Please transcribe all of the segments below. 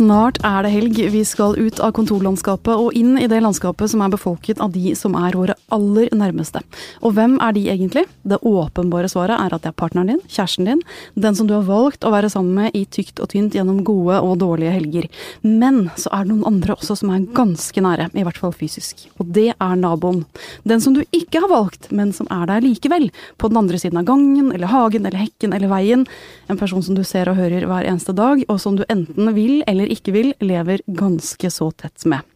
Snart er det helg. Vi skal ut av kontorlandskapet og inn i det landskapet som er befolket av de som er våre aller nærmeste. Og hvem er de egentlig? Det åpenbare svaret er at det er partneren din, kjæresten din, den som du har valgt å være sammen med i tykt og tynt gjennom gode og dårlige helger. Men så er det noen andre også som er ganske nære, i hvert fall fysisk. Og det er naboen. Den som du ikke har valgt, men som er der likevel. På den andre siden av gangen, eller hagen, eller hekken, eller veien. En person som du ser og hører hver eneste dag, og som du enten vil eller ikke vil, lever ganske så tett med.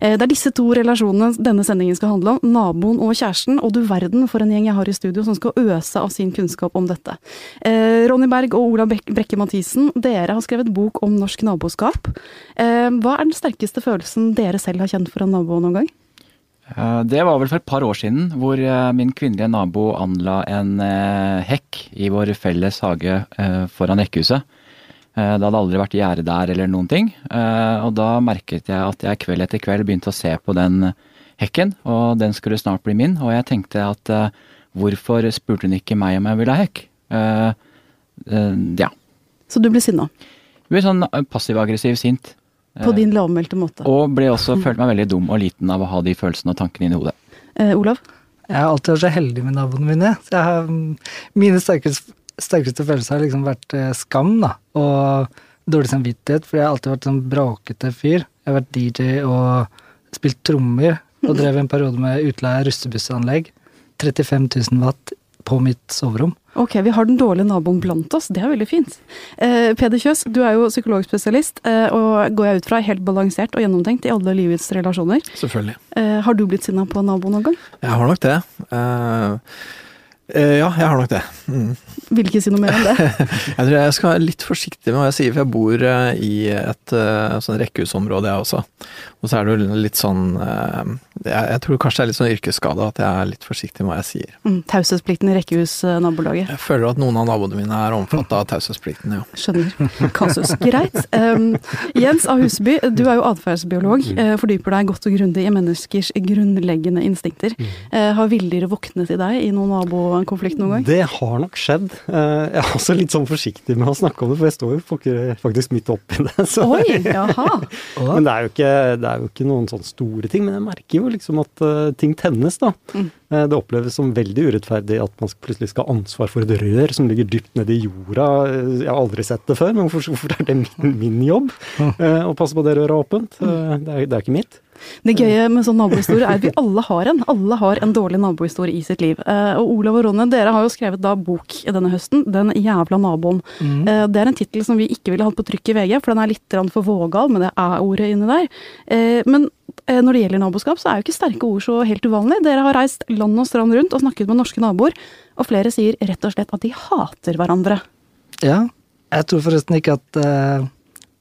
Eh, det er disse to relasjonene denne sendingen skal handle om, naboen og kjæresten. Og du verden for en gjeng jeg har i studio som skal øse av sin kunnskap om dette. Eh, Ronny Berg og Ola Brekke Mathisen, dere har skrevet bok om norsk naboskap. Eh, hva er den sterkeste følelsen dere selv har kjent for en nabo noen gang? Det var vel for et par år siden hvor min kvinnelige nabo anla en hekk i vår felles hage foran rekkehuset. Eh, det hadde aldri vært gjerde der eller noen ting. Eh, og da merket jeg at jeg kveld etter kveld begynte å se på den hekken, og den skulle snart bli min. Og jeg tenkte at eh, hvorfor spurte hun ikke meg om jeg ville ha hekk? Ja. Så du ble sinna? Jeg ble sånn passiv-aggressiv sint. På din lavmælte måte? Og ble også, følt meg veldig dum og liten av å ha de følelsene og tankene inni hodet. Eh, Olav? Jeg har alltid vært så heldig med naboene mine. Jeg har, mine sterkeste sterkeste følelse har liksom vært eh, skam, da. Og dårlig samvittighet, for jeg har alltid vært sånn bråkete fyr. Jeg har vært DJ og spilt trommer, og drev en periode med utleie av russebussanlegg. 35 000 watt på mitt soverom. Ok, vi har den dårlige naboen blant oss, det er veldig fint. Eh, Peder Kjøs, du er jo psykologspesialist, eh, og går jeg ut fra helt balansert og gjennomtenkt i alle livets relasjoner. Selvfølgelig. Eh, har du blitt sinna på naboen noen gang? Jeg har nok det. Eh, Eh, ja, jeg har nok det. Mm. Vil ikke si noe mer enn det. jeg tror jeg skal være litt forsiktig med hva jeg sier, for jeg bor eh, i et uh, sånn rekkehusområde, jeg også. Og så er det jo litt sånn uh, jeg, jeg, tror kanskje det er litt sånn yrkesskade at jeg er litt forsiktig med hva jeg sier. Mm, Taushetsplikten i rekkehusnabolaget? Jeg føler at noen av naboene mine er omfattet av taushetsplikten, ja. Skjønner. Kasus. Greit. Um, Jens A. Huseby, du er jo atferdsbiolog. Uh, fordyper deg godt og grundig i menneskers grunnleggende instinkter. Uh, har villdyret våknet i deg i noen nabokonflikt noen gang? Det har nok skjedd. Uh, jeg er også litt sånn forsiktig med å snakke om det, for jeg står jo faktisk midt oppi det. Så. Oi, jaha. men det er, jo ikke, det er jo ikke noen sånne store ting. Men jeg merker jo liksom at uh, ting tennes, da. Mm. Uh, det oppleves som veldig urettferdig at man plutselig skal ha ansvar for et rør som ligger dypt nede i jorda. Jeg har aldri sett det før, men hvorfor, hvorfor er det min, min jobb? Å passe på det røret åpent. Det er, det er ikke mitt. Det gøye med sånn nabohistorie er at vi alle har en. Alle har en dårlig nabohistorie i sitt liv. Og Olav og Ronne, dere har jo skrevet da bok denne høsten, 'Den jævla naboen'. Mm. Det er en tittel som vi ikke ville hatt på trykk i VG, for den er litt for vågal med det æ-ordet inni der. Men Eh, når det gjelder naboskap, så er jo ikke sterke ord så helt uvanlig. Dere har reist land og strand rundt og snakket med norske naboer, og flere sier rett og slett at de hater hverandre. Ja, jeg tror forresten ikke at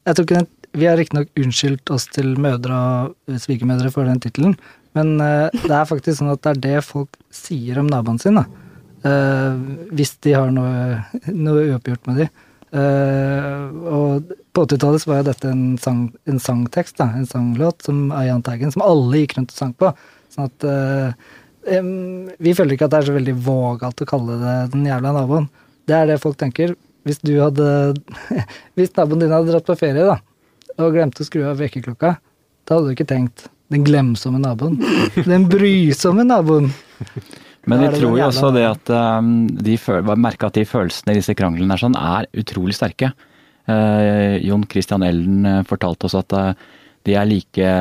Jeg tror ikke den, Vi har riktignok unnskyldt oss til mødre og svigermødre for den tittelen, men uh, det er faktisk sånn at det er det folk sier om naboen sin, da. Uh, hvis de har noe, noe uoppgjort med dem. Uh, og på 80-tallet var jo dette en, sang, en, sangtekst, da, en sanglåt, som av Jahn Teigen, som alle gikk rundt og sang på. Sånn at Vi føler ikke at det er så veldig vågalt å kalle det den jævla naboen. Det er det folk tenker. Hvis du hadde Hvis naboen din hadde dratt på ferie, da, og glemte å skru av vekkerklokka, da hadde du ikke tenkt den glemsomme naboen. Den brysomme naboen. Men vi tror jo også det at um, de merker at de følelsene i disse kranglene er, sånn, er utrolig sterke. Eh, Jon Christian Ellen uh, fortalte oss at uh, de er like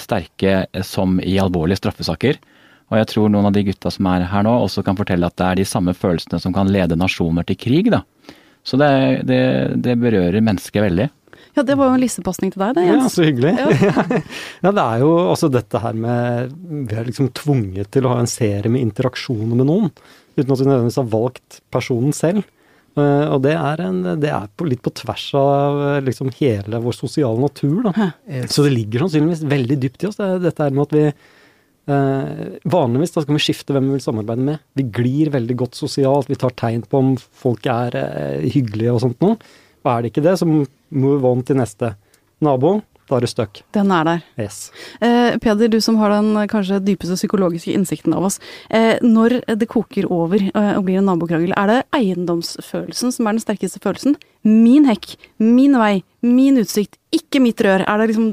sterke som i alvorlige straffesaker. Og jeg tror noen av de gutta som er her nå, også kan fortelle at det er de samme følelsene som kan lede nasjoner til krig. da. Så det, det, det berører mennesket veldig. Ja, det var jo en lissepasning til deg, det, Jens. Ja, så hyggelig. Ja. ja. det er jo også dette her med Vi er liksom tvunget til å ha en serie med interaksjoner med noen, uten at vi nødvendigvis har valgt personen selv. Uh, og det er, en, det er på, litt på tvers av liksom hele vår sosiale natur. Da. Yes. Så det ligger sannsynligvis veldig dypt i oss, det, dette her med at vi uh, Vanligvis da skal vi skifte hvem vi vil samarbeide med. Vi glir veldig godt sosialt, vi tar tegn på om folk er uh, hyggelige og sånt noe. Og er det ikke det, så move on til neste. Nabo, da er du stuck. Den er der. Yes. Eh, Peder, du som har den kanskje dypeste psykologiske innsikten av oss. Eh, når det koker over eh, og blir en nabokrangel, er det eiendomsfølelsen som er den sterkeste følelsen, min hekk, min vei, min utsikt, ikke mitt rør. Er det liksom,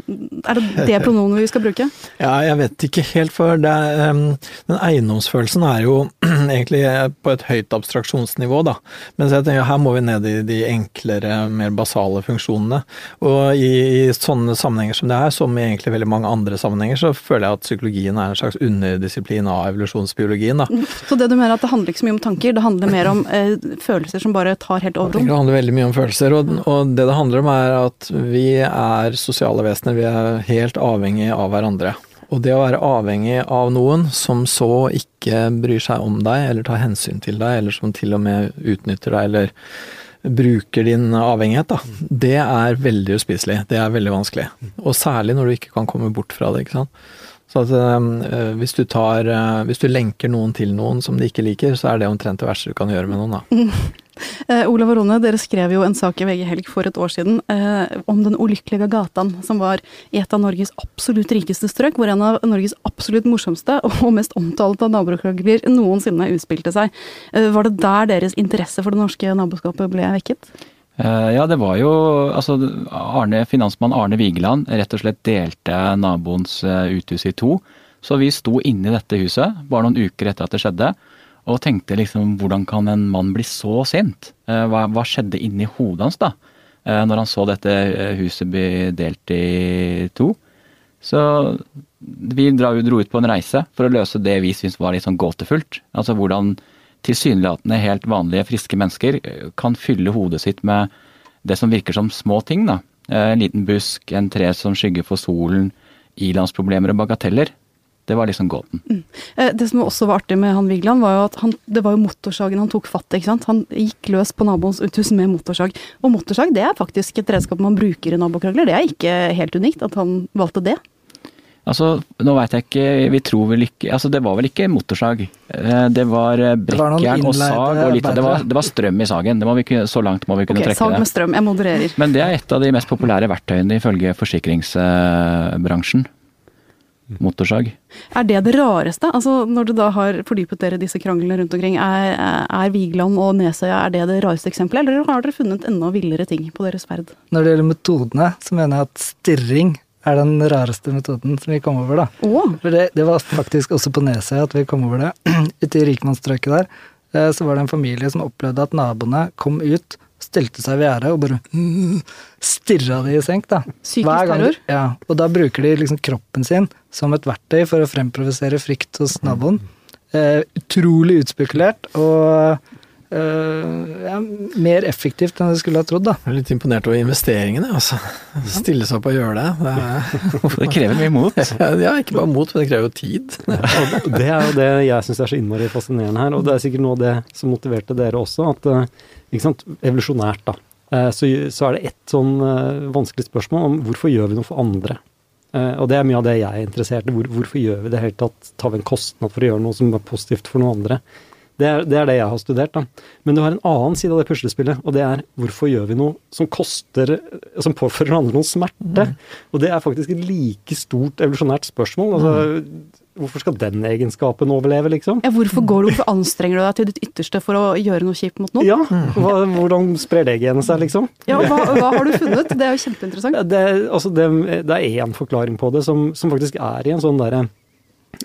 er det, det pronomenet vi skal bruke? Ja, jeg vet ikke helt, for er, um, den eiendomsfølelsen er jo egentlig på et høyt abstraksjonsnivå, da. Mens jeg tenker her må vi ned i de enklere, mer basale funksjonene. Og i, i sånne sammenhenger som det er, som i egentlig veldig mange andre sammenhenger, så føler jeg at psykologien er en slags underdisiplin av evolusjonsbiologien, da. Så det du mener at det handler ikke så mye om tanker, det handler mer om eh, følelser som bare tar helt overrom? det handler veldig mye om følelser, og, og det det handler om er at vi er sosiale vesener. Vi er helt avhengig av hverandre. Og det å være avhengig av noen som så ikke bryr seg om deg, eller tar hensyn til deg, eller som til og med utnytter deg, eller bruker din avhengighet, da, det er veldig uspiselig. Det er veldig vanskelig. Og særlig når du ikke kan komme bort fra det, ikke sant. Så at øh, hvis du tar øh, Hvis du lenker noen til noen som de ikke liker, så er det omtrent det verste du kan gjøre med noen, da. Eh, Olav og Rone, dere skrev jo en sak i VG Helg for et år siden eh, om den ulykkelige gatan, som var i et av Norges absolutt rikeste strøk, hvor en av Norges absolutt morsomste og mest omtalte nabokrangler noensinne utspilte seg. Eh, var det der deres interesse for det norske naboskapet ble vekket? Eh, Ja, det var jo altså Arne, Finansmann Arne Vigeland rett og slett delte naboens eh, uthus i to. Så vi sto inne i dette huset bare noen uker etter at det skjedde, og tenkte liksom hvordan kan en mann bli så sint? Eh, Hva, hva skjedde inni hodet hans da, når han så dette huset bli delt i to? Så vi dro ut på en reise for å løse det vi syntes var litt sånn gåtefullt. Altså hvordan tilsynelatende helt vanlige, friske mennesker eh, kan fylle hodet sitt med det som virker som små ting. da. Eh, En liten busk, en tre som skygger for solen, ilandsproblemer og bagateller. Det var liksom gåten. Mm. Det som også var artig med han Vigeland, var jo at han, det var jo motorsagen han tok fatt i. ikke sant? Han gikk løs på naboens uthus med motorsag. Og motorsag det er faktisk et redskap man bruker i nabokrangler. Det er ikke helt unikt at han valgte det. Altså, nå veit jeg ikke, vi tror vel ikke Altså, det var vel ikke motorsag. Eh, Det var eh, brekkjern og sag og litt av det var, det var strøm i sagen. Det må vi, kunne- så langt må vi kunne okay, trekke sag det. med strøm. Jeg modererer. Men det er et av de mest populære verktøyene ifølge forsikringsbransjen. Motorsag. Er det det rareste? Altså, Når du da har fordypet dere disse kranglene rundt omkring, er, er Vigeland og Nesøya er det det rareste eksempelet, eller har dere funnet enda villere ting på deres ferd? Når det gjelder metodene, så mener jeg at stirring er den rareste metoden som vi kom over, da. Oh. For det, det var faktisk også på Nesøya at vi kom over det. Ute i rikmannsstrøket der, eh, så var det en familie som opplevde at naboene kom ut, stilte seg ved gjerdet og bare stirra de i senk, da. Psykisk terror? Ja, og da bruker de liksom kroppen sin som et verktøy for å fremprovosere frykt hos naboen. Eh, utrolig utspekulert og ja, mer effektivt enn jeg skulle ha trodd, da. Jeg er litt imponert over investeringene, altså. Stille seg opp og gjøre det. Det, Det krever mye mot. ja, ikke bare mot, men det krever jo tid. Ja, det er jo det jeg syns er så innmari fascinerende her, og det er sikkert noe av det som motiverte dere også. At eh, ikke sant, evolusjonært, da, eh, så, så er det ett sånn eh, vanskelig spørsmål om hvorfor gjør vi noe for andre? Eh, Og det er mye av det jeg er interessert i. Hvor, hvorfor gjør vi det helt tatt? Tar vi en kostnad for å gjøre noe som er positivt for noen andre? Det er, det er det jeg har studert. da. Men du har en annen side av det puslespillet, og det er hvorfor gjør vi noe som koster Som påfører andre noen smerte? Og det er faktisk et like stort evolusjonært spørsmål. altså Hvorfor skal den egenskapen overleve, liksom? ja, hvorfor går du, hvorfor anstrenger du deg til ditt ytterste for å gjøre noe kjipt mot noen? Ja, hva, Hvordan sprer det genet seg, liksom? Ja, hva, hva har du funnet? Det er jo kjempeinteressant. Ja, Det, altså det, det er én forklaring på det, som, som faktisk er i en sånn derre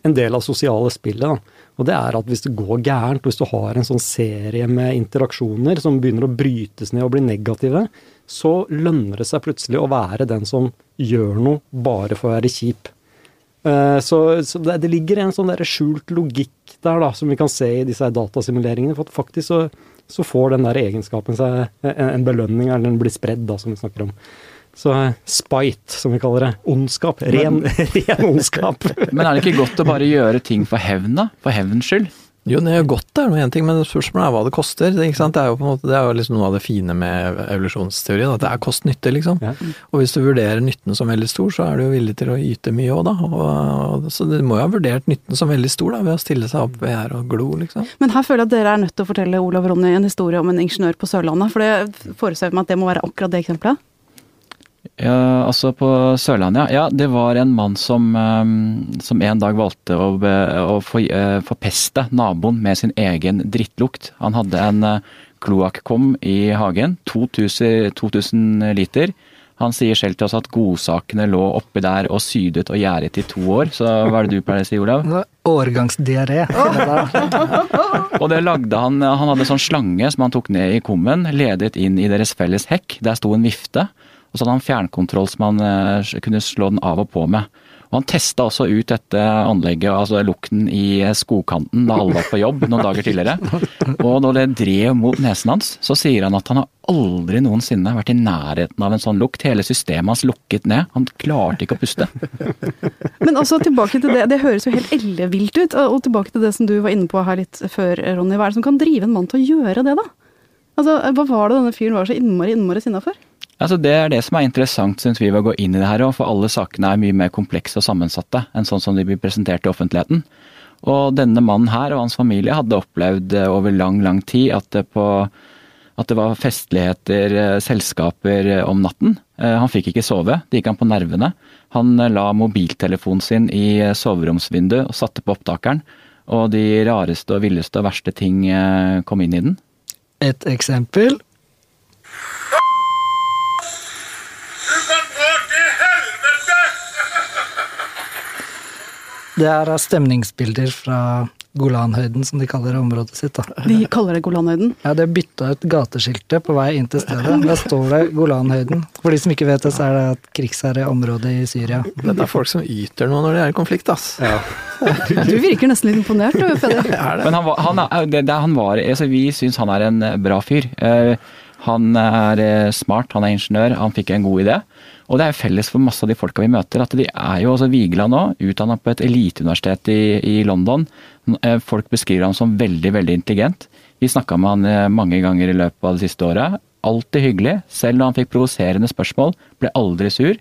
en del av sosiale spillet. Da. Og det er at hvis det går gærent, hvis du har en sånn serie med interaksjoner som begynner å brytes ned og bli negative, så lønner det seg plutselig å være den som gjør noe bare for å være kjip. Eh, Så, så det, det ligger en sånn der skjult logikk der, da, som vi kan se i disse datasimuleringene. For faktisk så, så får den der egenskapen seg en, en belønning, eller den blir spredd, da, som vi snakker om. Så eh, spite, som vi kaller det. Ondskap. Ren, ren ondskap. Men er det ikke godt å bare gjøre ting for hevn, da? For hevns skyld? Jo, det er jo godt, det er noe en ting, men spørsmålet er hva det koster. Det, ikke sant? det er jo på en måte, det er jo liksom noe av det fine med evolusjonsteorien, at det er kost-nytte, liksom. Ja. Og hvis du vurderer nytten som veldig stor, så er du jo villig til å yte mye òg, da. Og, og, så du må jo ha vurdert nytten som veldig stor, da, ved å stille seg opp ved her og glo, liksom. Men her føler jeg at dere er nødt til å fortelle Olav Ronny en historie om en ingeniør på Sørlandet. For det forestiller meg at det må være akkurat det eksempelet. Ja, altså på Sørlandet, ja. ja. Det var en mann som, eh, som en dag valgte å, be- å få, eh, forpeste naboen med sin egen drittlukt. Han hadde en kloakkom i hagen. 2000, 2000 liter. Han sier selv til oss at godsakene lå oppi der og sydet og gjæret i to år. Så hva er det du pleier å si, Olav? Årgangsdiaré. Og det lagde han Han hadde sånn slange som han tok ned i kummen, ledet inn i deres felles hekk. Der sto en vifte. Og så hadde han fjernkontroll som han eh, kunne slå den av og på med. Og han testa også ut dette anlegget, altså lukten i skogkanten da alle var på jobb noen dager tidligere. Og når det drev mot nesen hans, så sier han at han har aldri noensinne vært i nærheten av en sånn lukt. Hele systemet hans lukket ned. Han klarte ikke å puste. Men altså tilbake til det, det høres jo helt ellevilt ut. Og tilbake til det som du var inne på her litt før, Ronny. Hva er det som kan drive en mann til å gjøre det, da? Altså, Hva var det denne fyren var så innmari, innmari sinna for? Altså Det er det som er interessant, syns vi, ved å gå inn i det her òg. For alle sakene er mye mer komplekse og sammensatte enn sånn som de blir presentert i offentligheten. Og denne mannen her og hans familie hadde opplevd eh, over lang, lang tid at det, på, at det var festligheter, eh, selskaper eh, om natten. Han fikk ikke sove, det gikk han på nervene. Han la mobiltelefonen sin i soveromsvinduet og satte på opptakeren. Og de rareste og villeste og verste ting kom inn i den. Et eksempel Det er stemningsbilder fra Golanhøyden, som de kaller området sitt. da. De kaller det Golanhøyden? Ja, de har bytta ut gateskiltet på vei inn til stedet. Da står det Golanhøyden. For de som ikke vet det, så er det et krigsherreområde i Syria. Dette er folk som yter noe når det er konflikt, ass. Ja. Du virker nesten litt imponert, du, Peder. Men han var, han, det, det, han var altså, Vi syns han er en bra fyr. Uh, han er eh, smart, han er ingeniør, han fikk en god idé. Og det er felles for masse av de folka vi møter, at de er jo også Vigeland nå, utdanna på et eliteuniversitet i, i, London. Eh, folk beskriver ham som veldig, veldig intelligent. Vi snakka med han eh, mange ganger i løpet av det siste året. Alltid hyggelig, selv når han fikk provoserende spørsmål. Ble aldri sur.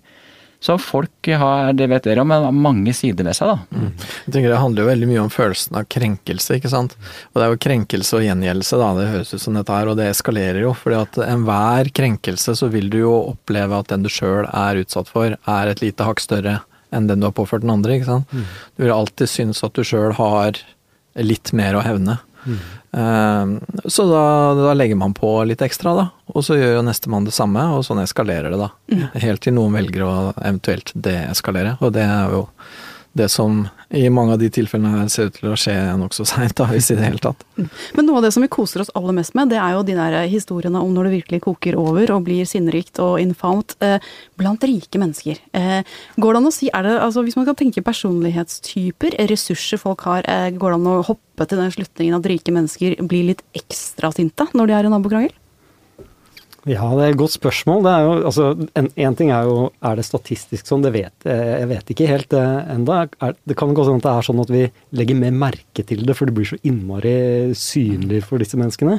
Så folk har, det vet dere om, mange sider ved seg, da. Mm. Jeg tenker Det handler jo veldig mye om følelsen av krenkelse, ikke sant. Og det er jo krenkelse og gjengjeldelse, da. Det høres ut som dette her, og det eskalerer jo. fordi at enhver krenkelse så vil du jo oppleve at den du sjøl er utsatt for, er et lite hakk større enn den du har påført den andre, ikke sant. Mm. Du vil alltid synes at du sjøl har litt mer å hevne. Mm. Så da, da, legger man på litt ekstra, da. Og så gjør jo nestemann det samme, og sånn eskalerer det, da. Mm. Helt til noen velger å eventuelt deeskalere. Og det er jo det som i mange av de tilfellene her ser ut til å skje nokså seint, hvis i det hele tatt. Men noe av det som vi koser oss aller mest med, det er jo de der historiene om når det virkelig koker over og blir sinnrikt og infamt eh, blant rike mennesker. Eh, går det an å si, er det, altså hvis man kan tenke personlighetstyper, ressurser folk har, eh, går det an å hoppe til den slutningen at rike mennesker blir litt ekstra sinte når de er i nabokrangel? Ja, det er et godt spørsmål. Det altså, en, ting er jo er det statistisk sånn, det vet jeg vet ikke helt eh, enda. Det kan godt hende at det er sånn at vi legger mer merke til det, for det blir så innmari synlig for disse menneskene.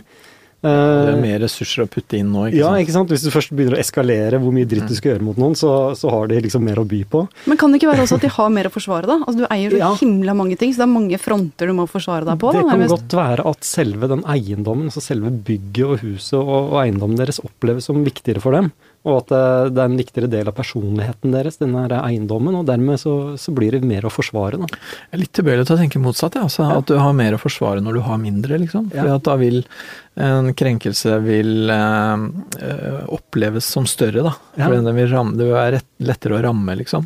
Det er eh, mer ressurser å putte inn nå, ikke ja, sant? ikke sant. Hvis du først begynner å eskalere hvor mye dritt du skal gjøre mot noen, så, så, har de liksom mer å by på. Men kan det ikke være også at de har mer å forsvare, da? Altså Du eier så ja. himla mange ting, så det er mange fronter du må forsvare deg på? Det da, kan godt være at selve den eiendommen, altså selve bygget og huset og, og eiendommen deres oppleves som viktigere for dem. Og at det er en viktigere del av personligheten deres, denne eiendommen. Og dermed så, så blir det mer å forsvare. Da. Jeg er litt tilbøyelig til å tenke motsatt, ja. altså, ja. At du har mer å forsvare når du har mindre, liksom. For ja. da vil en krenkelse vil eh, eh, oppleves som større, da. For den vil ramme, det vil være lettere å ramme, liksom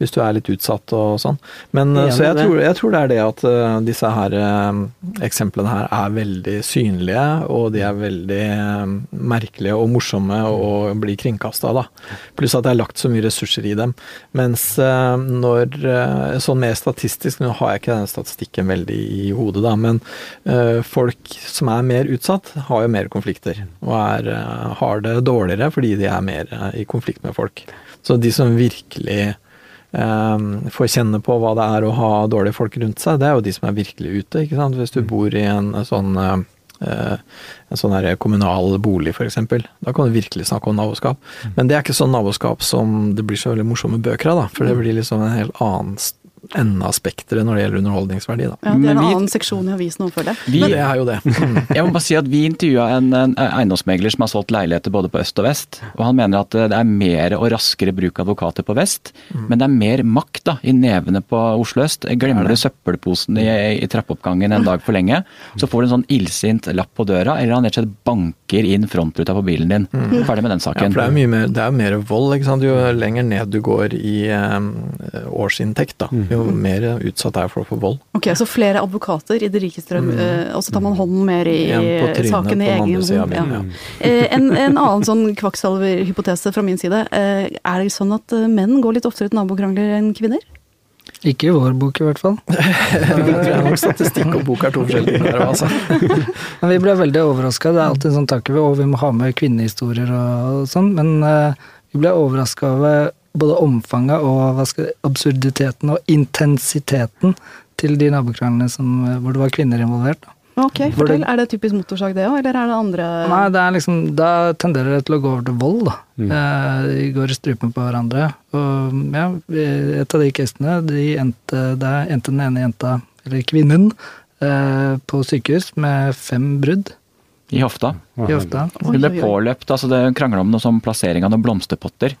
hvis du er litt utsatt og sånn. Men jeg så jeg tror, jeg tror, det er det at uh, disse her uh, eksemplene her er veldig synlige, og de er veldig merkelige og morsomme å bli kringkasta, da. Pluss at det er lagt så mye ressurser i dem. Mens når Sånn mer statistisk, nå har jeg ikke den statistikken veldig i hodet, da, men folk som er mer utsatt, har jo mer konflikter. Og er, har det dårligere fordi de er mer i konflikt med folk. Så de som virkelig um, får kjenne på hva det er å ha dårlige folk rundt seg, det er jo de som er virkelig ute. ikke sant? Hvis du mm. bor i en sånn uh, en sånn her kommunal bolig, f.eks. Da kan du virkelig snakke om naboskap. Mm. Men det er ikke sånn naboskap som det blir så veldig morsomme bøker av, da. For det mm. blir liksom en helt annen enden av spekteret når det gjelder underholdningsverdi, da. Ja, det er en vi- annen seksjon i avisen nå, føler jeg. Vi, Det er jo det. Mm. jeg må bare si at Vi intervjua en, en eiendomsmegler som har solgt leiligheter både på øst og vest. og Han mener at det er mer og raskere bruk av advokater på vest, men det er mer makt da, i nevene på Oslo øst. Glemmer du søppelposen i, i trappeoppgangen en dag for lenge, så får du en sånn illsint lapp på døra, eller han rett og slett banker inn frontruta på bilen din. Ferdig med den Ja, saken. for det er mye mer, det er mer vold, ikke sant. Jo lenger ned du går i um, årsinntekt, da, jo mer utsatt er folk for vold. Ok, Så flere advokater i det rikeste strøm, eh, og så tar man hånden mer i trynet saken i egen hånd. Ja. Eh, en, en annen sånn kvakksalverhypotese fra min side. eh, er det sånn at menn går litt oftere til nabokrangler enn kvinner? Ikke i vår bok, i hvert fall. Jeg tror nok statistikk og bok er to forskjellige ting der, altså. Men vi ble veldig overraska. Det er alltid en sånn tanke ved og vi må ha med kvinnehistorier og, sånn, men vi ble overraska over både omfanget og hva skal, absurditeten og intensiteten til de nabokranglene eh, hvor det var kvinner involvert. Da. Ok, fortell. Er det typisk motorsag det òg, eller er det andre Nei, det er liksom, da tenderer det til å gå over til vold, da. Mm. Eh, de går i strupen på hverandre. Og ja, et av de casene, de endte, der endte den ene jenta, eller kvinnen, eh, på sykehus med fem brudd I hofta. i hofta. Hun ble påløpt, altså det krangla om noe sånn plassering av noen blomsterpotter.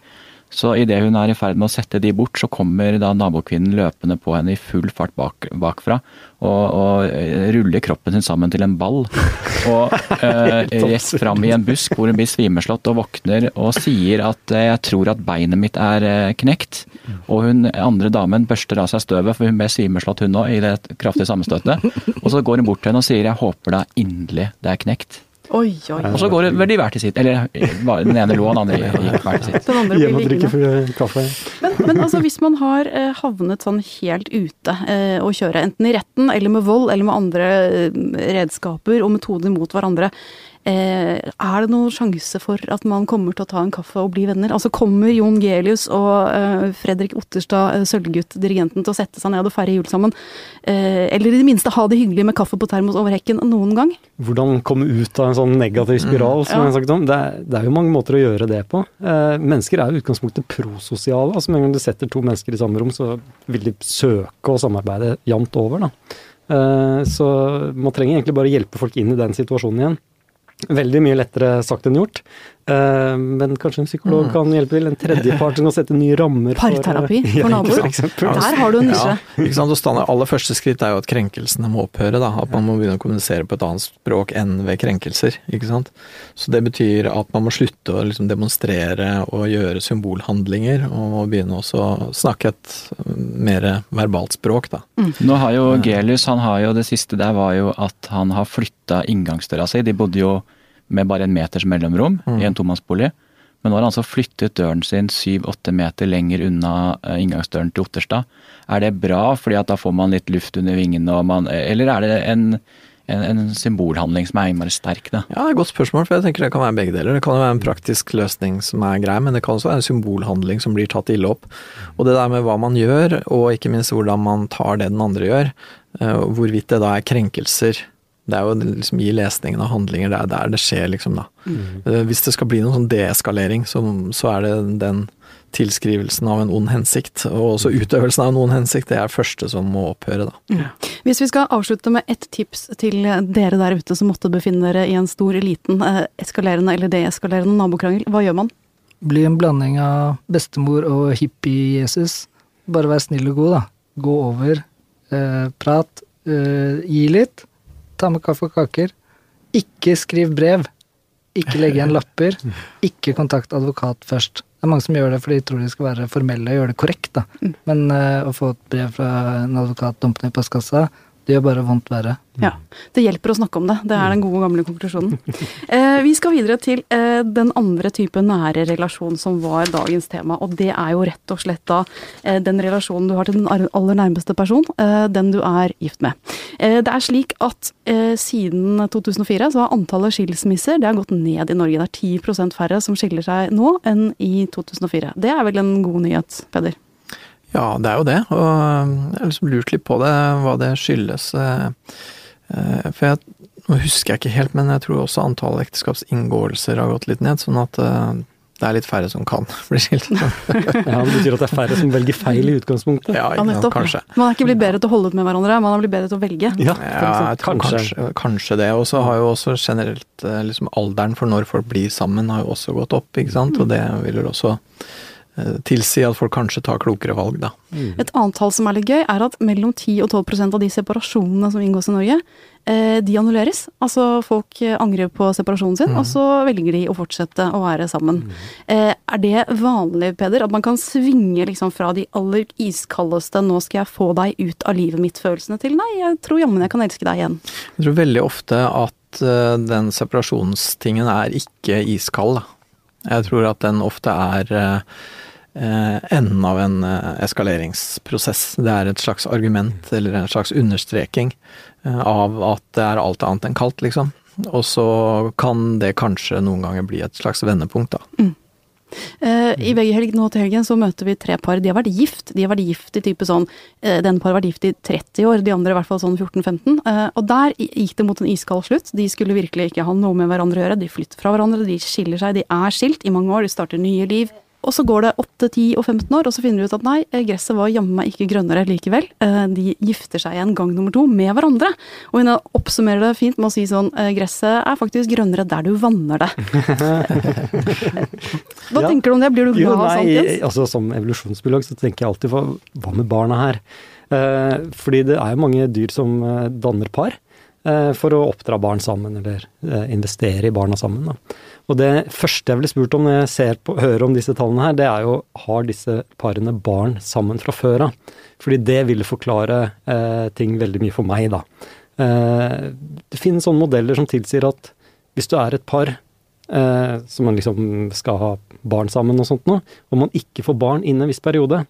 Så idet hun er i ferd med å sette de bort, så kommer da nabokvinnen løpende på henne i full fart bak, bakfra. Og, og eh, ruller kroppen sin sammen til en ball. Og eh, rett fram i en busk hvor hun blir svimeslått og våkner og sier at eh, 'jeg tror at beinet mitt er eh, knekt'. Og hun andre damen børster av seg støvet, for hun ble svimeslått hun òg i det kraftige sammenstøtet. Og så går hun bort til henne og sier 'jeg håper da inderlig det er knekt'. Oi, oi. Og så går det vel de hver til sitt. Eller den ene lå, den andre gikk hver til sitt. Den andre blir drikke liggende. for kaffe. Men, men altså, hvis man har eh, havnet sånn helt ute eh, å kjøre, enten i retten eller med vold eller med andre eh, redskaper og metoder mot hverandre, er det noen sjanse for at man kommer til å ta en kaffe og bli venner? Altså Kommer Jon Gelius og eh, Fredrik Otterstad, eh, Sølvgutt-dirigenten, til å sette seg ned og feire jul sammen? Eh, eller i det minste ha det hyggelig med kaffe på termos over hekken noen gang? Hvordan komme ut av en sånn negativ spiral, som Ja. jeg har sagt om. Det er, det er jo mange måter å gjøre det på. Eh, mennesker er jo utgangspunktet prososiale. altså Med en gang du setter to mennesker i samme rom, så vil de søke å samarbeide jevnt over. da. Eh, så man trenger egentlig bare hjelpe folk inn i den situasjonen igjen. Veldig mye lettere sagt enn gjort. Eh, men kanskje en psykolog Mm. kan hjelpe til. En tredjepart som kan sette nye rammer for Parterapi for Ja, naboer. Ja. Der har du en nisje. Ja, ikke sant? Og standard, aller første skritt er jo at krenkelsene må opphøre. Da. At man må begynne å kommunisere på et annet språk enn ved krenkelser. ikke sant? Så det betyr at man må slutte å liksom demonstrere og gjøre symbolhandlinger, og må begynne også å snakke et mer verbalt språk. da. Nå har jo Gelius, han har jo det siste der var jo at han har flytta inngangsdøra si. De bodde jo med bare en meters mellomrom Mm. i en tomannsbolig. Men nå har han altså flyttet døren sin syv-åtte meter lenger unna eh, inngangsdøren til Otterstad. Er det bra, fordi at da får man litt luft under vingene, og man, eller er det en, en, en symbolhandling som er innmari sterk, da? Ja, godt spørsmål, for jeg tenker det kan være begge deler. Det kan jo være en praktisk løsning som er grei, men det kan også være en symbolhandling som blir tatt ille opp. Og det der med hva man gjør, og ikke minst hvordan man tar det den andre gjør, eh, hvorvidt det da er krenkelser. Det er jo liksom i lesningen av handlinger, det er der det skjer, liksom, da. Mm. Hvis det skal bli noen sånn deeskalering, så, så er det den tilskrivelsen av en ond hensikt, og også utøvelsen av en ond hensikt, det er det første som må opphøre, da. Hvis vi skal avslutte med ett tips til dere der ute som måtte befinne dere i en stor, liten, eh, eskalerende eller deeskalerende nabokrangel, hva gjør man? Bli en blanding av bestemor og hippie-Jesus. Bare vær snill og god, da. Gå over, eh, prat, eh, gi litt. Ta med kaffe og kaker. Ikke skriv brev. Ikke legge igjen lapper. Ikke kontakt advokat først. Det er mange som gjør det fordi de tror de skal være formelle og gjøre det korrekt, da. Men uh, å få et brev fra en advokat dumpende i postkassa, det gjør bare vondt verre. Ja, Det hjelper å snakke om det. Det er den gode, gamle konklusjonen. Eh, vi skal videre til eh, den andre type nære relasjon som var dagens tema. Og det er jo rett og slett da eh, den relasjonen du har til den aller nærmeste person. Eh, den du er gift med. Eh, det er slik at eh, siden 2004 så har antallet skilsmisser det har gått ned i Norge. Det er 10% færre som skiller seg nå enn i 2004. Det er vel en god nyhet, Peder? Ja, det er jo det, og jeg har liksom lurt litt på det, hva det skyldes. eh, For jeg, nå husker jeg ikke helt, men jeg tror også antall ekteskapsinngåelser har gått litt ned, sånn at eh, Det er litt færre som kan bli skilt. Ja, Det betyr at det er færre som velger feil i utgangspunktet. Ja, Ja, nettopp. kanskje. Man er ikke blitt bedre til å holde ut med hverandre, man har blitt bedre til å velge. Ja, Ja, jeg tror kanskje. kanskje, kanskje det. Og så har jo også generelt eh, liksom alderen for når folk blir sammen, har jo også gått opp, ikke sant. Og det vil jo også tilsi at folk kanskje tar klokere valg, da. Et annet tall som er litt gøy, er at mellom 10 og 12% av de separasjonene som inngås i Norge, eh, de annulleres. Altså folk eh, angrer på separasjonen sin, og så velger de å fortsette å være sammen. Mm. Er det vanlig, Peder, at man kan svinge liksom fra de aller iskaldeste 'nå skal jeg få deg ut av livet mitt'-følelsene til 'nei, jeg tror jammen jeg kan elske deg igjen'? Jeg tror veldig ofte at eh, den separasjonstingen er ikke iskald, da. Jeg tror at den ofte er eh, eh, enden av en eh, eskaleringsprosess. Det er et slags argument, eller en slags understreking eh, av at det er alt annet enn kaldt, liksom. Og så kan det kanskje noen ganger bli et slags vendepunkt, da. Eh, I VG helg nå til helgen så møter vi tre par. De har vært gift. De har vært gift i type sånn uh, Den par har vært gift i 30 år, de andre i hvert fall sånn 14-15. Uh, og der gikk det mot en iskald slutt. De skulle virkelig ikke ha noe med hverandre å gjøre. De flytter fra hverandre, de skiller seg. De er skilt i mange år, de starter nye liv. Og så går det 8, 10 og 15 år, og så finner de ut at nei, eh, gresset var jammen meg ikke grønnere likevel. Eh, De gifter seg igjen gang nummer to med hverandre. Og hun oppsummerer det fint med å si sånn eh, Gresset er faktisk grønnere der du vanner det. Hva Ja. tenker du om det? Blir du glad av sånt, Jens? altså Som evolusjonsbiolog så tenker jeg alltid hva, hva med barna her? Eh, fordi det er jo mange dyr som danner par for å oppdra barn sammen, eller investere i barna sammen. Da. Og det første jeg ville spurt om når jeg på, hører om disse tallene her, det er jo har disse parene barn sammen fra før av? Fordi det ville forklare eh, ting veldig mye for meg, da. Eh, det finnes sånne modeller som tilsier at hvis du er et par eh, som man liksom skal ha barn sammen og sånt nå, og man ikke får barn innen en viss periode,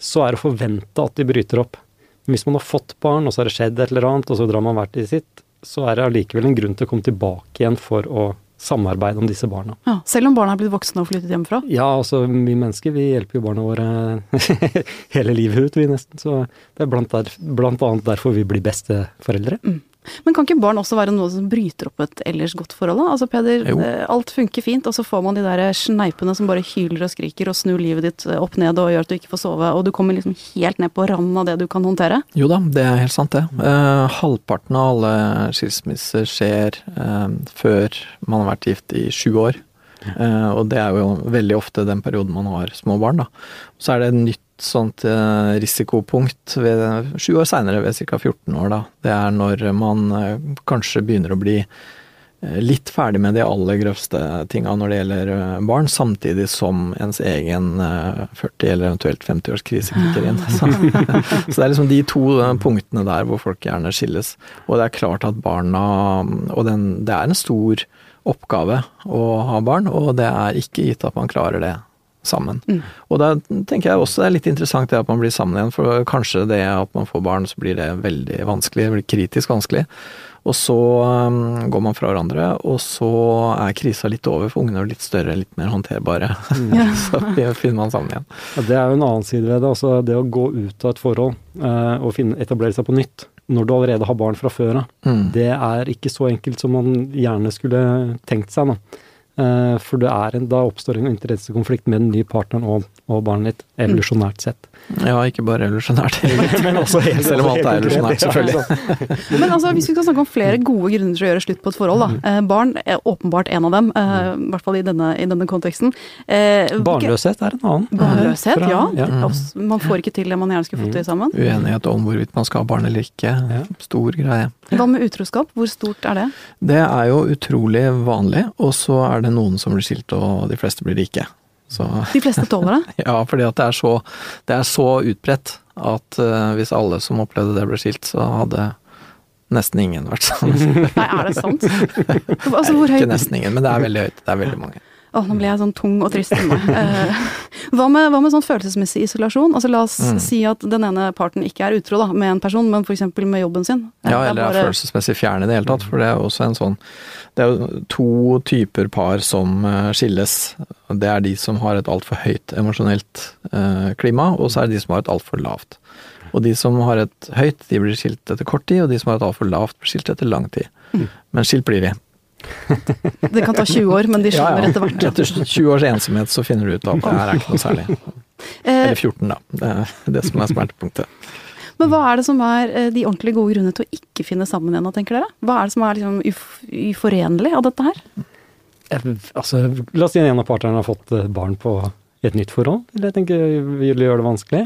så er det å forvente at de bryter opp. Men hvis man har fått barn, og så har det skjedd et eller annet, og så drar man hvert i sitt, så er det allikevel en grunn til å komme tilbake igjen for å samarbeide om disse barna. Ja, selv om barna er blitt voksne og flyttet hjemmefra? Ja, altså vi mennesker vi hjelper jo barna våre hele livet ut, vi nesten. Så det er blant, der, blant annet derfor vi blir besteforeldre. Men kan ikke barn også være noe som bryter opp et ellers godt forhold? da? Altså Peder, Jo. eh, alt funker fint, og så får man de der sneipene som bare hyler og skriker og snur livet ditt eh, opp ned og gjør at du ikke får sove, og du kommer liksom helt ned på randen av det du kan håndtere. Jo da, det er helt sant det. Eh, halvparten av alle skilsmisser skjer eh, før man har vært gift i sju år. Eh, og det er jo veldig ofte den perioden man har små barn, da. Så er det et nytt sånt eh, risikopunkt ved sju år seinere, ved ca. 14 år, da. Det er når man eh, kanskje begynner å bli eh, litt ferdig med de aller grøvste tinga når det gjelder barn, samtidig som ens egen eh, 40- eller eventuelt 50-årskrise kicker inn. Så, så det er liksom de to punktene der hvor folk gjerne skilles. Og det er klart at barna Og den, det er en stor oppgave å ha barn, og det er ikke gitt at man klarer det sammen. Og da tenker jeg også det er litt interessant det at man blir sammen igjen, for kanskje det at man får barn, så blir det veldig vanskelig, det blir kritisk vanskelig. Og så um, går man fra hverandre, og så er krisa litt over, for ungene er litt større, litt mer håndterbare. så finner man sammen igjen. Ja, det er jo en annen side ved det. Altså det å gå ut av et forhold eh, og finne, etablere seg på nytt når du allerede har barn fra før av, Mm. det er ikke så enkelt som man gjerne skulle tenkt seg. Da. Eh, for det er en, da oppstår en interessekonflikt med den nye partneren og, og barnet ditt, evolusjonært sett. Ja, ikke bare evolusjonært. Men også helt- Selv om alt er evolusjonært, ja, selvfølgelig. Men altså, hvis vi skal snakke om flere gode grunner til å gjøre slutt på et forhold, da. Eh, barn er åpenbart en av dem, eh, i hvert fall i denne, i denne konteksten. Barnløshet er en annen. Barnløshet, Fra- ja. ja. Også- Man får ikke til det man gjerne skulle fått til sammen. Uenighet om hvorvidt man skal ha barn eller ikke. Ja. Stor greie. Hva med utroskap? Hvor stort er det? Det er jo utrolig vanlig, og så er det noen som blir skilt, og de fleste blir rike. Så De fleste tåler det. ja, fordi at det er så, det er så utbredt at uh, hvis alle som opplevde det ble skilt, så hadde nesten ingen vært sammen. Nei, er det sant? Altså, hvor Ikke nesten ingen, men det er veldig høyt. Det er veldig mange. Å, nå ble jeg sånn tung og trist i meg. Eh, Hva med, hva med sånn følelsesmessig isolasjon? Altså La oss Mm. si at den ene parten ikke er utro da, med en person, men f.eks. med jobben sin. Ja, eller er eller er følelsesmessig fjern i det hele tatt, for det er også en sånn Det er jo to typer par som eh, skilles. Det er de som har et altfor høyt emosjonelt eh, klima, og så er det de som har et altfor lavt. Og de som har et høyt, de blir skilt etter kort tid, og de som har et altfor lavt, blir skilt etter lang tid. Men skilt blir vi. Det kan ta 20 år, men de Ja, skjønner ja. etter hvert. Etter 20 års ensomhet så finner du ut at det her er ikke noe særlig. Eh, Eller 14, da. Det er det som er smertepunktet. Men hva er det som er eh, de ordentlig gode grunnene til å ikke finne sammen igjen, tenker dere? Hva er det som er liksom uforenlig av dette her? Altså, la oss si en av partnerne har fått eh, barn på et nytt forhold. Eller jeg tenker vil gjøre det vanskelig.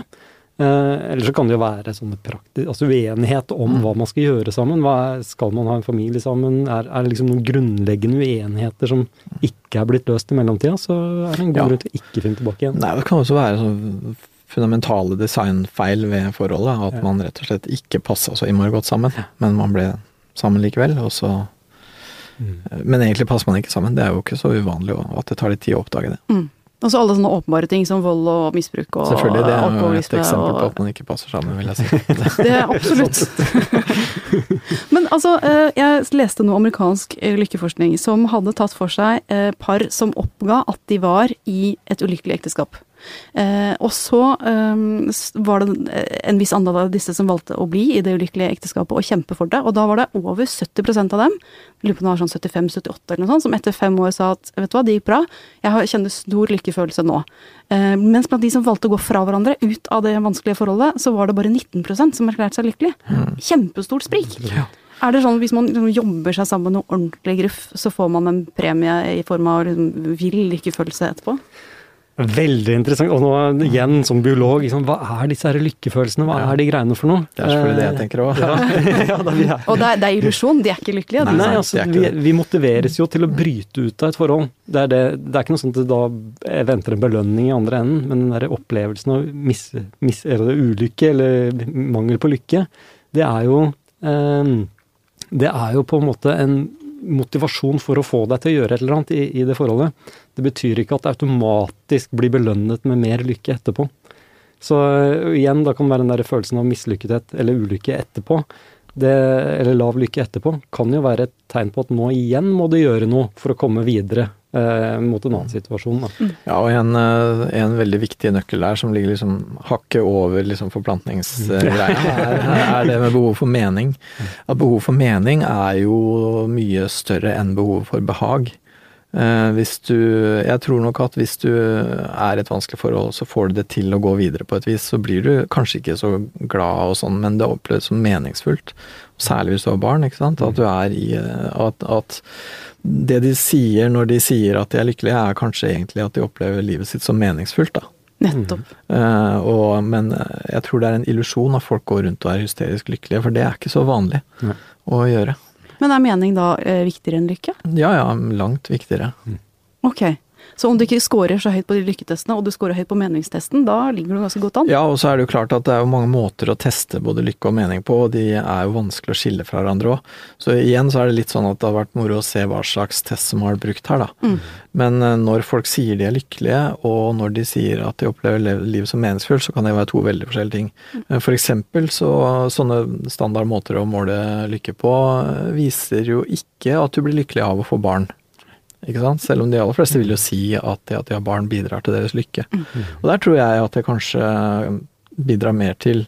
Eh, eller så kan det jo være sånne prakti altså uenighet om hva man skal gjøre sammen. Hva er, skal man ha en familie sammen? Er, er det liksom noen grunnleggende uenigheter som ikke er blitt løst i mellomtida, så er det en god Ja. grunn til å ikke finne tilbake igjen. Nei, det kan også være sånn fundamentale designfeil ved forholdet. At Ja. man rett og slett ikke passa så innmari godt sammen, men man ble sammen likevel. Og så, Mm. men egentlig passer man ikke sammen. Det er jo ikke så uvanlig at det tar litt tid å oppdage det. Mm. Og så alle sånne åpenbare ting som vold og misbruk og Selvfølgelig, det er jo et eksempel på at man ikke passer sammen, vil jeg si. Det er absolutt. Men altså, eh, jeg leste noe amerikansk eh, lykkeforskning som hadde tatt for seg eh, par som oppga at de var i et ulykkelig ekteskap. Eh, og så eh, var det en viss andel av disse som valgte å bli i det ulykkelige ekteskapet og kjempe for det, og da var det over 70% av dem, lurer på om det var sånn 75-78 eller noe sånt, som etter fem år sa at vet du hva, det gikk bra, jeg kjenner stor lykkefølelse nå. Eh, mens blant de som valgte å gå fra hverandre ut av det vanskelige forholdet, så var det bare 19% som erklærte seg lykkelig. Kjempestort sprik. Er det sånn hvis man liksom jobber seg sammen med noe ordentlig gruff, så får man en premie i form av liksom vill lykkefølelse etterpå? Veldig interessant. Og nå igjen som biolog, liksom, hva er disse her lykkefølelsene? Hva er de greiene for noe? Det er selvfølgelig det jeg Eh, tenker òg. ja. Og det er, det er illusjon, de er ikke lykkelige. Nei, Nei, altså, vi, vi motiveres jo til å bryte ut av et forhold. Det er, det, det er ikke noe sånt at da venter en belønning i andre enden, men den der opplevelsen av mis, mis, eller ulykke eller mangel på lykke, det er jo eh, Det er jo på en måte en motivasjon for å få deg til å gjøre et eller annet i, i det forholdet. Det betyr ikke at det automatisk blir belønnet med mer lykke etterpå. Så øh, igjen, da kan det være den der følelsen av mislykkethet eller ulykke etterpå, det, eller lav lykke etterpå, kan jo være et tegn på at nå igjen må du gjøre noe for å komme videre eh, mot en annen situasjon. Da. Ja, og en, eh, en veldig viktig nøkkel der som ligger liksom hakket over liksom forplantningsgreia, er, er det med behov for mening. At behov for mening er jo mye større enn behov for behag. Eh, hvis du, jeg tror nok at hvis du er i et vanskelig forhold, så får du det til å gå videre på et vis. Så blir du kanskje ikke så glad og sånn, men det oppleves som meningsfullt. Særlig hvis du har barn. ikke sant? At du er i eh, at, at det de sier når de sier at de er lykkelige, er kanskje egentlig at de opplever livet sitt som meningsfullt. da. Nettopp. Eh, og, men eh, jeg tror det er en illusjon at folk går rundt og er hysterisk lykkelige, for det er ikke så vanlig mm. å gjøre. Men er mening da uh, viktigere enn lykke? Ja ja, langt viktigere. Ok. Så om du ikke scorer så høyt på de lykketestene, og du scorer høyt på meningstesten, da ligger du ganske godt an? Ja, og så er det jo klart at det er jo mange måter å teste både lykke og mening på, og de er jo vanskelig å skille fra hverandre òg. Så igjen så er det litt sånn at det har vært moro å se hva slags test som har vært brukt her, da. Mm. Men eh, når folk sier de er lykkelige, og når de sier at de opplever livet som meningsfullt, så kan det være to veldig forskjellige ting. Mm. For eksempel så sånne standard måter å måle lykke på eh, viser jo ikke at du blir lykkelig av å få barn. Ikke sant? Selv om de aller fleste vil jo si at det at de har barn bidrar til deres lykke. Og der tror jeg at det kanskje bidrar mer til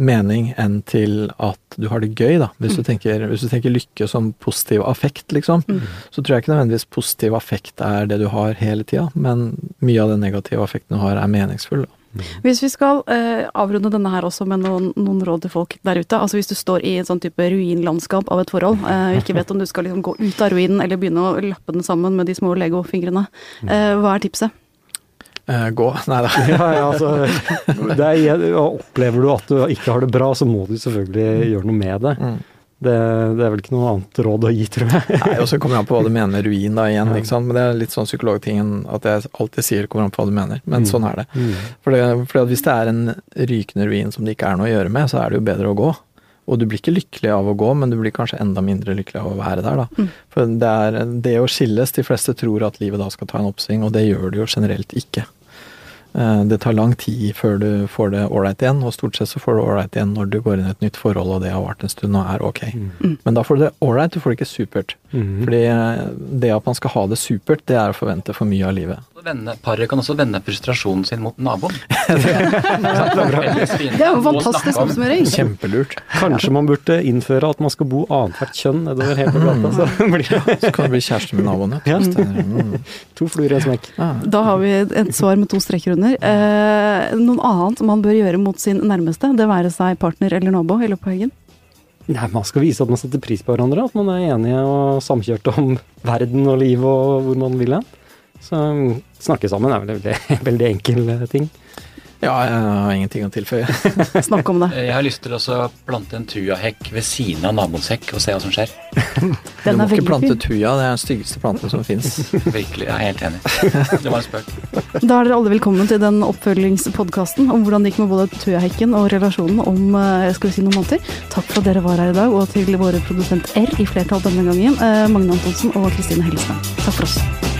mening enn til at du har det gøy, da. Hvis du tenker, hvis du tenker lykke som positiv affekt, liksom, så tror jeg ikke nødvendigvis positiv affekt er det du har hele tida, men mye av den negative affekten du har, er meningsfull. Da. Hvis vi skal eh, avrunde denne her også med noen, noen råd til folk der ute. Altså hvis du står i en sånn type ruinlandskap av et forhold, eh, ikke vet om du skal liksom gå ut av ruinen eller begynne å lappe den sammen med de små legofingrene, eh, hva er tipset? Eh, gå Nei da. Ja, ja, altså, det er, opplever du at du ikke har det bra, så må du selvfølgelig gjøre noe med det. Mm. Det, det er vel ikke noe annet råd å gi, tror jeg. Nei, og så kommer det an på hva du mener med ruin da igjen, ikke sant. Men det er litt sånn psykologtingen at jeg alltid sier det kommer an på hva du mener. Men Mm. sånn er det. For det, fordi at hvis det er en rykende ruin som det ikke er noe å gjøre med, så er det jo bedre å gå. Og du blir ikke lykkelig av å gå, men du blir kanskje enda mindre lykkelig av å være der, da. For det er det å skilles, de fleste tror at livet da skal ta en oppsving, og det gjør det jo generelt ikke. Eh, Det tar lang tid før du får det ålreit igjen, og stort sett så får du ålreit igjen når du går inn i et nytt forhold og det har vart en stund og er ok. Men da får du det ålreit, du får det ikke supert. Mm. Fordi eh, det at man skal ha det supert, det er å forvente for mye av livet. Vende, paret kan også vende frustrasjonen sin mot naboen. Det er jo fantastisk oppsummering. Kjempelurt. Kanskje man burde innføre at man skal bo annethvert kjønn nedover hele gata. Så Så kan du bli kjæreste med naboen. Ja. Ja. Mm. to fluer i en smekk. Da har vi et svar med to streker under. Eh, noen annet man bør gjøre mot sin nærmeste, det være seg partner eller nabo i løpet av helgen? Nei, Man skal vise at man setter pris på hverandre, at man er enige og samkjørte om verden og livet og hvor man vil hen. Så mm, snakke sammen er vel en veldig, veldig enkel eh, ting. ja, jeg har ingenting å tilføye. Snakk om det. Jeg har lyst til å plante en tujahekk ved siden av naboens hekk og se hva som skjer. Den du må ikke plante fin. tuja, det er den styggeste planten som fins. Virkelig, jeg er helt enig. Det var en spøk. Da er dere alle velkommen til den oppfølgingspodkasten om hvordan det gikk med både tujahekken og relasjonen om eh, skal vi si noen måneder. Takk for at dere var her i dag, og til våre produsent R i flertall denne gangen, eh, Magne Antonsen og Kristine Hellesland. Takk for oss.